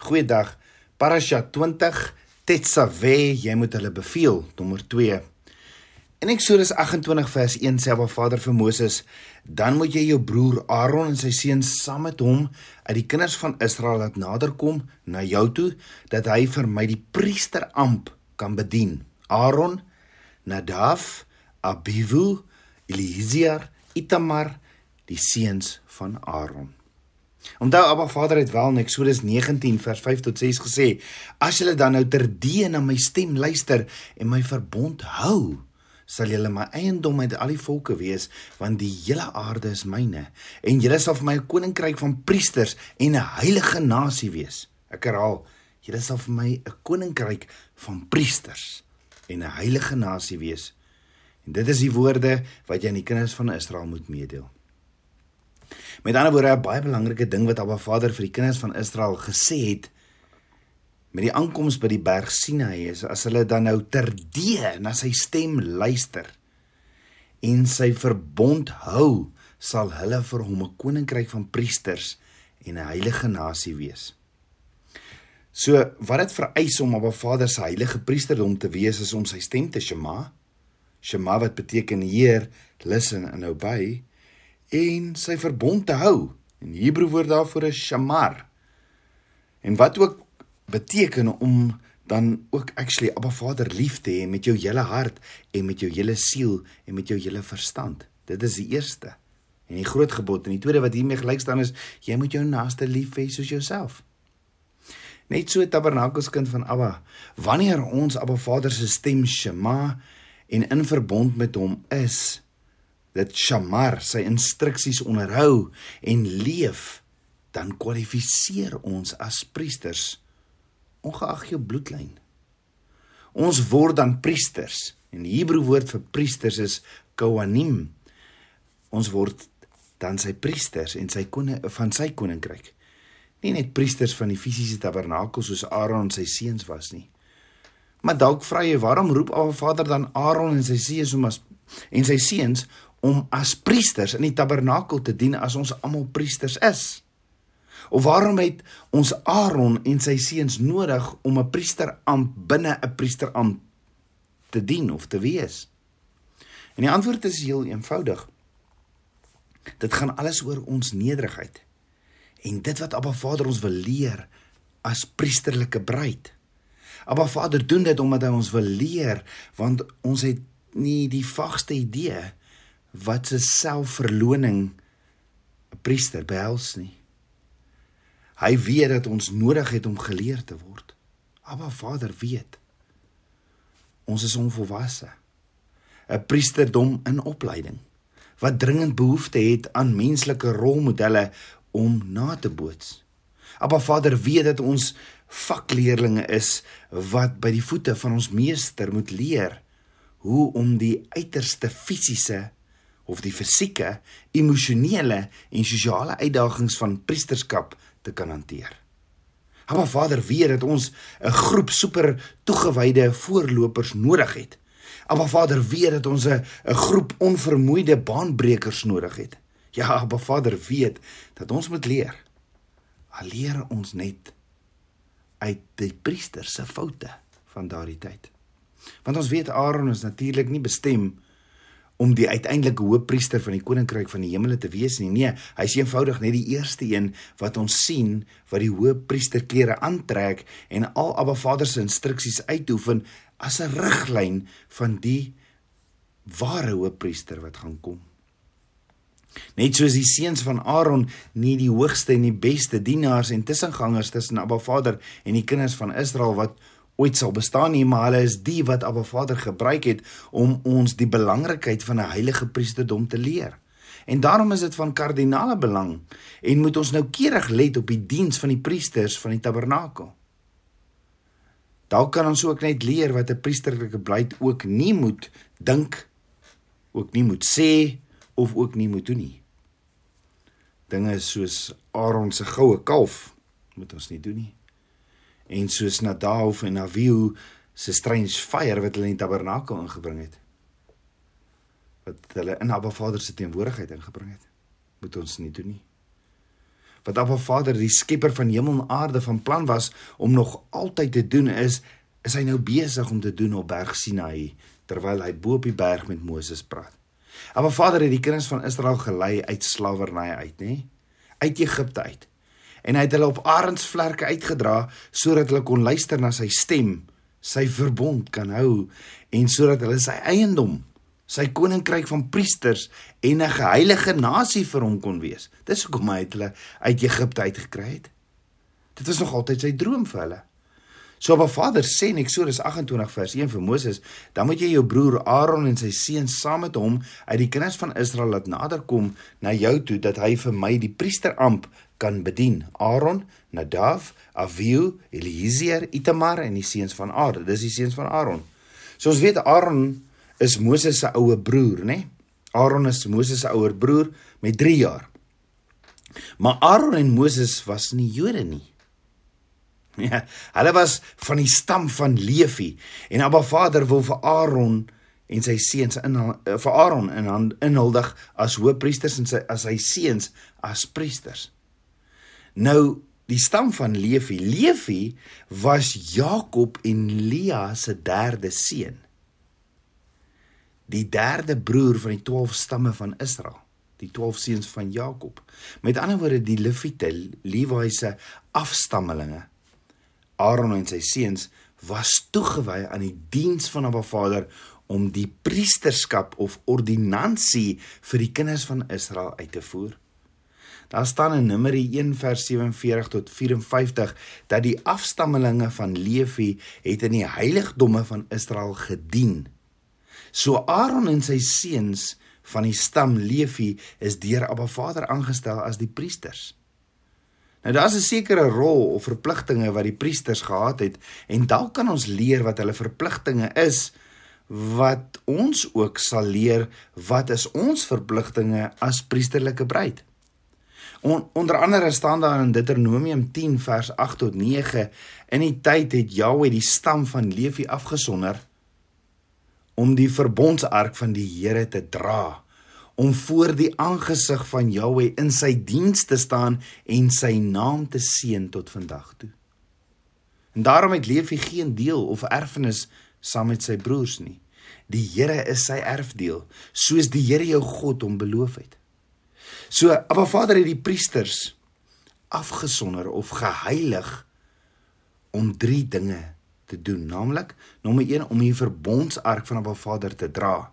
Goeiedag. Parasha 20 Tetsave, jy moet hulle beveel, nommer 2. In Eksodus 28 vers 1 sê Abba Vader vir Moses: "Dan moet jy jou broer Aaron en sy seuns saam met hom uit die kinders van Israel laat naderkom na jou toe, dat hy vir my die priesteramp kan bedien. Aaron, Nadav, Abihu, Eliezer, Itamar, die seuns van Aaron." Onthou Abba Vader het wel in Eksodus 19 vers 5 tot 6 gesê: As julle dan nou terdee na my stem luister en my verbond hou, sal julle my eiendom uit al die volke wees, want die hele aarde is myne, en julle sal vir my 'n koninkryk van priesters en 'n heilige nasie wees. Ek herhaal, julle sal vir my 'n koninkryk van priesters en 'n heilige nasie wees. En dit is die woorde wat jy aan die kinders van Israel moet meedeel. Met ander woorde, 'n baie belangrike ding wat Abba Vader vir die kinders van Israel gesê het met die aankoms by die berg Sinai is as hulle dan nou terdee na sy stem luister en sy verbond hou, sal hulle vir hom 'n koninkryk van priesters en 'n heilige nasie wees. So, wat dit vereis om Abba Vader se heilige priesterdom te wees is om sy stem te shema. Shema wat beteken Heer, listen and obey en sy verbond te hou. In Hebreë woord daarvoor is shamar. En wat ook beteken om dan ook actually Abba Vader lief te hê met jou hele hart en met jou hele siel en met jou hele verstand. Dit is die eerste en die groot gebod en die tweede wat hiermee gelyk staan is jy moet jou naaste lief hê soos jouself. Net so tabernakelskind van Abba, wanneer ons Abba Vader se stem shema en in verbond met hom is, dit shamar sy instruksies onderhou en leef dan kwalifiseer ons as priesters ongeag jou bloedlyn. Ons word dan priesters en die Hebreë woord vir priesters is kohanim ons word dan sy priesters en sy koning van sy koninkryk. Nie net priesters van die fisiese tabernakel soos Aaron en sy seuns was nie maar dalk vra jy waarom roep Abba Vader dan Aaron en sy seuns om as en sy seuns om as priesters in die tabernakel te dien as ons almal priesters is? Of waarom het ons Aaron en sy seuns nodig om 'n priesteramp binne 'n priesteramp te dien of te wees? En die antwoord is heel eenvoudig. Dit gaan alles oor ons nederigheid. En dit wat Abba Vader ons wil leer as priesterlike bruid. Abba Vader doen dit omdat hy ons wil leer want ons het nie die vagste idee wat se selfverloning 'n priester behels nie. Hy weet dat ons nodig het om geleer te word. Abba Vader weet. Ons is onvolwasse. 'n Priesterdom in opleiding wat dringend behoefte het aan menslike rolmodelle om na te boots. Abba Vader weet dat ons vakleerlinge is wat by die voete van ons meester moet leer hoe om die uiterste fisiese of die fisieke, emosionele en sosiale uitdagings van priesterskap te kan hanteer. Haba Vader weet dat ons 'n groep super toegewyde voorlopers nodig het. Haba Vader weet dat ons 'n groep onvermoeide baanbrekers nodig het. Ja, Haba Vader weet dat ons moet leer. Al leer ons net uit die priester se foute van daardie tyd. Want ons weet Aaron is natuurlik nie bestem om die uiteindelike hoofpriester van die koninkryk van die hemele te wees nie. Nee, hy is eenvoudig net die eerste een wat ons sien wat die hoofpriesterklere aantrek en al Abba Vader se instruksies uitoefen as 'n riglyn van die ware hoofpriester wat gaan kom. Net soos die seuns van Aaron nie die hoogste en die beste dienaars en tussengangers tussen Abba Vader en die kinders van Israel wat ooit sal bestaan nie, maar hulle is die wat Abba Vader gebruik het om ons die belangrikheid van 'n heilige priesterdom te leer. En daarom is dit van kardinale belang en moet ons nou keurig let op die diens van die priesters van die tabernakel. Dalk kan ons ook net leer wat 'n priesterlike bruid ook nie moet dink, ook nie moet sê of ook nie moet doen nie. Dinge soos Aaron se goue kalf moet ons nie doen nie en soos Nadav en Avihu se strange fire wat hulle in die tabernakel ingebring het wat hulle in Abba Vader se teenwoordigheid ingebring het moet ons nie doen nie wat Abba Vader, die skepper van hemel en aarde van plan was om nog altyd te doen is, is hy nou besig om te doen op Berg Sinaï terwyl hy bo op die berg met Moses praat. Abba Vader het die kinders van Israel gelei uit slawerny uit, nê? Uit Egipte uit. En hy het hulle op arendsvlerke uitgedra sodat hulle kon luister na sy stem, sy verbond kan hou en sodat hulle sy eiendom sy koninkryk van priesters en 'n geheilige nasie vir hom kon wees. Dis hoekom hy hulle uit Egipte uitgekry het. Dit was nog altyd sy droom vir hulle. So op 'n Vader sê in Eksodus 28 vers 1 vir Moses, dan moet jy jou broer Aaron en sy seuns saam met hom uit die kinders van Israel laat naderkom na jou toe dat hy vir my die priesteramp kan bedien. Aaron, Nadav, Avihu, Eliezer, Itamar en die seuns van Aaron. Dis die seuns van Aaron. So ons weet Aaron is Moses se ouer broer, né? Aaron is Moses se ouer broer met 3 jaar. Maar Aaron en Moses was nie Jode nie. Ja, hulle was van die stam van Levi en Abba Vader wil vir Aaron en sy seuns in eh, vir Aaron in inhuldig as hoëpriesters en sy as sy seuns as priesters. Nou die stam van Levi, Levi was Jakob en Lea se derde seun die derde broer van die 12 stamme van Israel, die 12 seuns van Jakob. Met ander woorde die Levite, Lewi se afstammelinge. Aaron en sy seuns was toegewy aan die diens van Abba Vader om die priesterskap of ordinansie vir die kinders van Israel uit te voer. Daar staan in Numeri 1 vers 47 tot 54 dat die afstammelinge van Levi het in die heiligdomme van Israel gedien So Aaron en sy seuns van die stam Levi is deur Abba Vader aangestel as die priesters. Nou daar's 'n sekere rol of verpligtinge wat die priesters gehad het en dalk kan ons leer wat hulle verpligtinge is wat ons ook sal leer wat is ons verpligtinge as priesterlike bruid. On, onder andere staan daar in Deuteronomium 10 vers 8 tot 9 in die tyd het Jahwe die stam van Levi afgesonder om die verbondsark van die Here te dra om voor die aangesig van Jahweh in sy diens te staan en sy naam te seën tot vandag toe. En daarom het Levi geen deel of erfenis saam met sy broers nie. Die Here is sy erfdeel, soos die Here jou God hom beloof het. So, Abba Vader het die priesters afgesonder of geheilig om drie dinge te doen, naamlik nommer 1 om die verbondsark van Abba Vader te dra.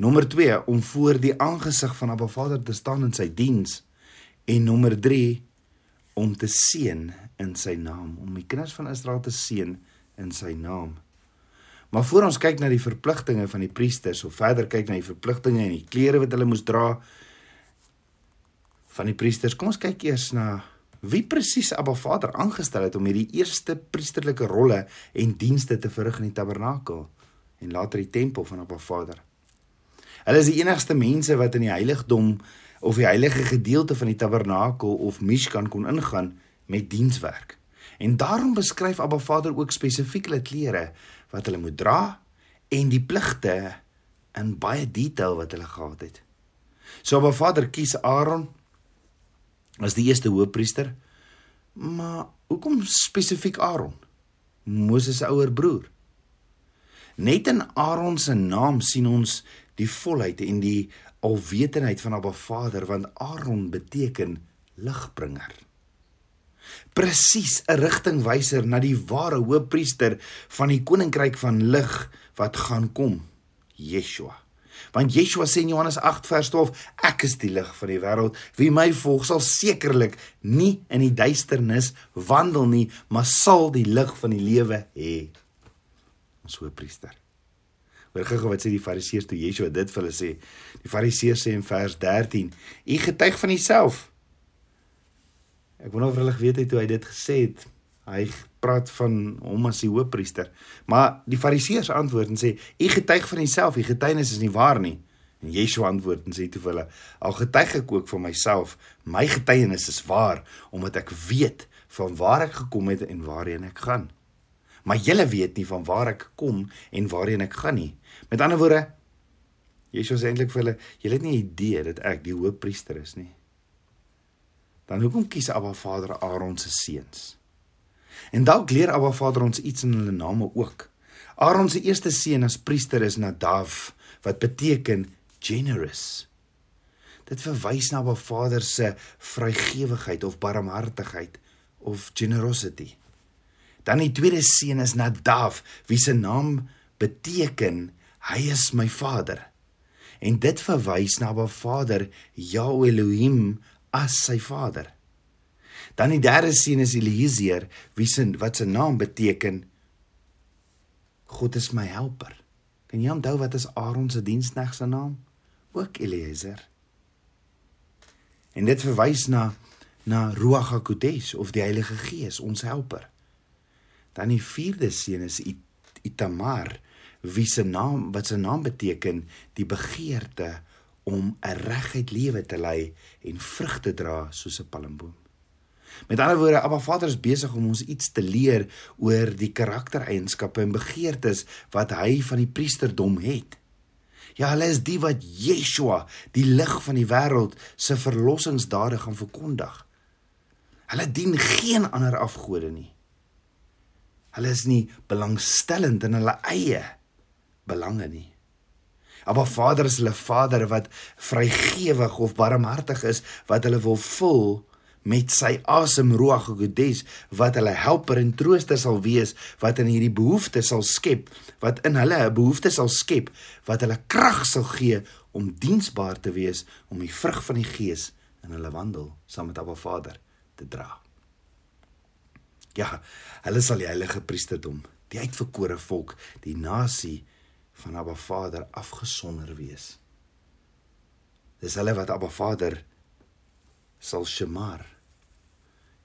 Nommer 2 om voor die aangesig van Abba Vader te staan in sy diens en nommer 3 om te seën in sy naam, om die kinders van Israel te seën in sy naam. Maar voor ons kyk na die verpligtinge van die priesters of verder kyk na die verpligtinge en die klere wat hulle moes dra van die priesters, kom ons kyk eers na wie presies Abba Vader aangestel het om hierdie eerste priesterlike rolle en dienste te verrig in die tabernakel en later die tempel van Abba Vader. Hulle is die enigste mense wat in die heiligdom of die heilige gedeelte van die tabernakel of Mishkan kon ingaan met dienswerk. En daarom beskryf Abba Vader ook spesifiek hulle klere wat hulle moet dra en die pligte in baie detail wat hulle gehad het. So Abba Vader kies Aaron as die eerste hoofpriester. Maar hoekom spesifiek Aaron? Moses se ouer broer. Net in Aaron se naam sien ons die volheid en die alwetendheid van Abba Vader want Aaron beteken ligbrenger. Presies 'n rigtingwyser na die ware hoofpriester van die koninkryk van lig wat gaan kom, Yeshua. Want Yeshua sê in Johannes 8 vers 12, ek is die lig van die wêreld. Wie my volg sal sekerlik nie in die duisternis wandel nie, maar sal die lig van die lewe hê. Ons hoëpriester. Hoor gou wat sê die Fariseërs toe Yeshua dit vir hulle sê. Die Fariseërs sê in vers 13, "U getuig van uself." Ek wonder of hulle geweet het hoe hy dit gesê het. Hy praat van hom as die hoofpriester. Maar die Fariseërs antwoord en sê: "U getuig van jouself, u getuienis is nie waar nie." En Yeshua antwoord en sê toe vir hulle: "Al getuig ek ook van myself, my getuienis is waar omdat ek weet van waar ek gekom het en waarheen ek gaan. Maar julle weet nie van waar ek kom en waarheen ek gaan nie." Met ander woorde, Yeshua sê eintlik vir hulle: "Julle het nie idee dat ek die hoofpriester is nie." dan hoekom kies Abba Vader Aaron se seuns? En dalk leer Abba Vader ons iets in hulle name ook. Aaron se eerste seun as priester is Nadav wat beteken generous. Dit verwys na Abba Vader se vrygewigheid of barmhartigheid of generosity. Dan die tweede seun is Nadav wie se naam beteken hy is my vader. En dit verwys na Abba Vader Yahweh Elohim as sy vader. Dan die derde seun is Eliezer wie se wat se naam beteken God is my helper. Kan jy onthou wat is Aaron se diensknegt se naam? Ook Eliezer. En dit verwys na na Ruach HaKodesh of die Heilige Gees, ons helper. Dan die vierde seun is Itamar wie se naam wat sy naam beteken die begeerte om 'n reguit lewe te lei en vrug te dra soos 'n palmboom. Met ander woorde, Abba Vader is besig om ons iets te leer oor die karaktereienskappe en begeertes wat hy van die priesterdom het. Ja, hulle is die wat Yeshua, die lig van die wêreld, se verlossingsdade gaan verkondig. Hulle dien geen ander afgode nie. Hulle is nie belangstellend in hulle eie belange nie. Maar Vader is hulle Vader wat vrygewig of barmhartig is wat hulle wil vul met sy asem ruach gedes wat hulle helper en trooster sal wees wat in hierdie behoeftes sal skep wat in hulle 'n behoefte sal skep wat hulle krag sal gee om diensbaar te wees om die vrug van die gees in hulle wandel saam met Abba Vader te dra. Ja, hulle sal die heilige priesterdom, die uitverkore volk, die nasie van Abba Vader afgesonder wees. Dis hulle wat Abba Vader sal shemar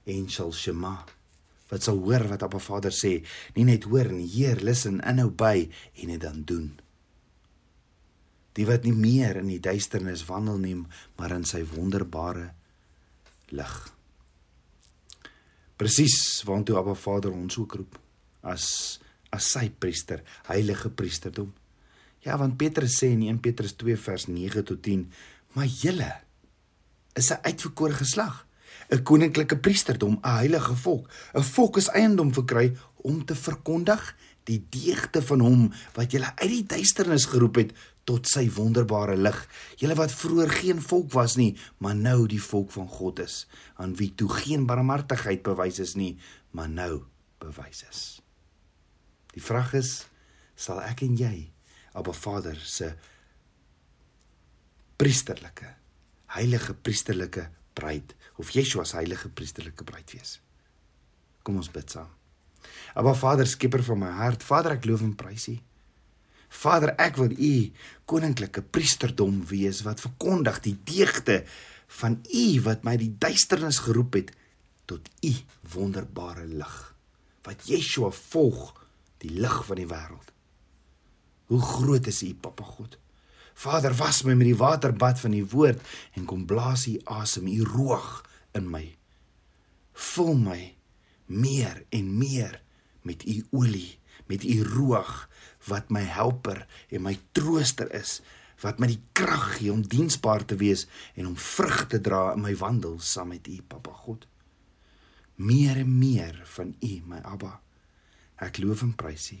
en sal shema wat sal hoor wat Abba Vader sê nie net hoor nie heer listen inhou by en dit dan doen. Die wat nie meer in die duisternis wandel nie maar in sy wonderbare lig. Presies waantoe Abba Vader ons ook roep as as sy priester heilige priesterdom. Ja want Petrus sê in 1 Petrus 2 vers 9 tot 10 maar julle is 'n uitverkore geslag, 'n koninklike priesterdom, 'n heilige volk, 'n volk is eiendom verkry om te verkondig die deugde van hom wat julle uit die duisternis geroep het tot sy wonderbare lig. Julle wat vroeër geen volk was nie, maar nou die volk van God is, aan wie toe geen barmhartigheid bewys is nie, maar nou bewys is. Die vraag is, sal ek en jy Abba Vader se priesterlike heilige priesterlike bruid of Yeshua se heilige priesterlike bruid wees. Kom ons bid saam. Aba Vader, skieper van my hart, Vader, ek loof en prys U. Vader, ek wil U koninklike priesterdom wees wat verkondig die deugde van U wat my die duisternis geroep het tot U wonderbare lig. Wat Yeshua volg, die lig van die wêreld. Hoe groot is U, Papa God? Vader, was my met die waterbad van u woord en kom blaas u asem, u roog in my. Vul my meer en meer met u olie, met u roog wat my helper en my trooster is, wat my die krag gee om diensbaar te wees en om vrug te dra in my wandel saam met u, Papa God. Meer en meer van u, my Abba. Ek loof en prys u.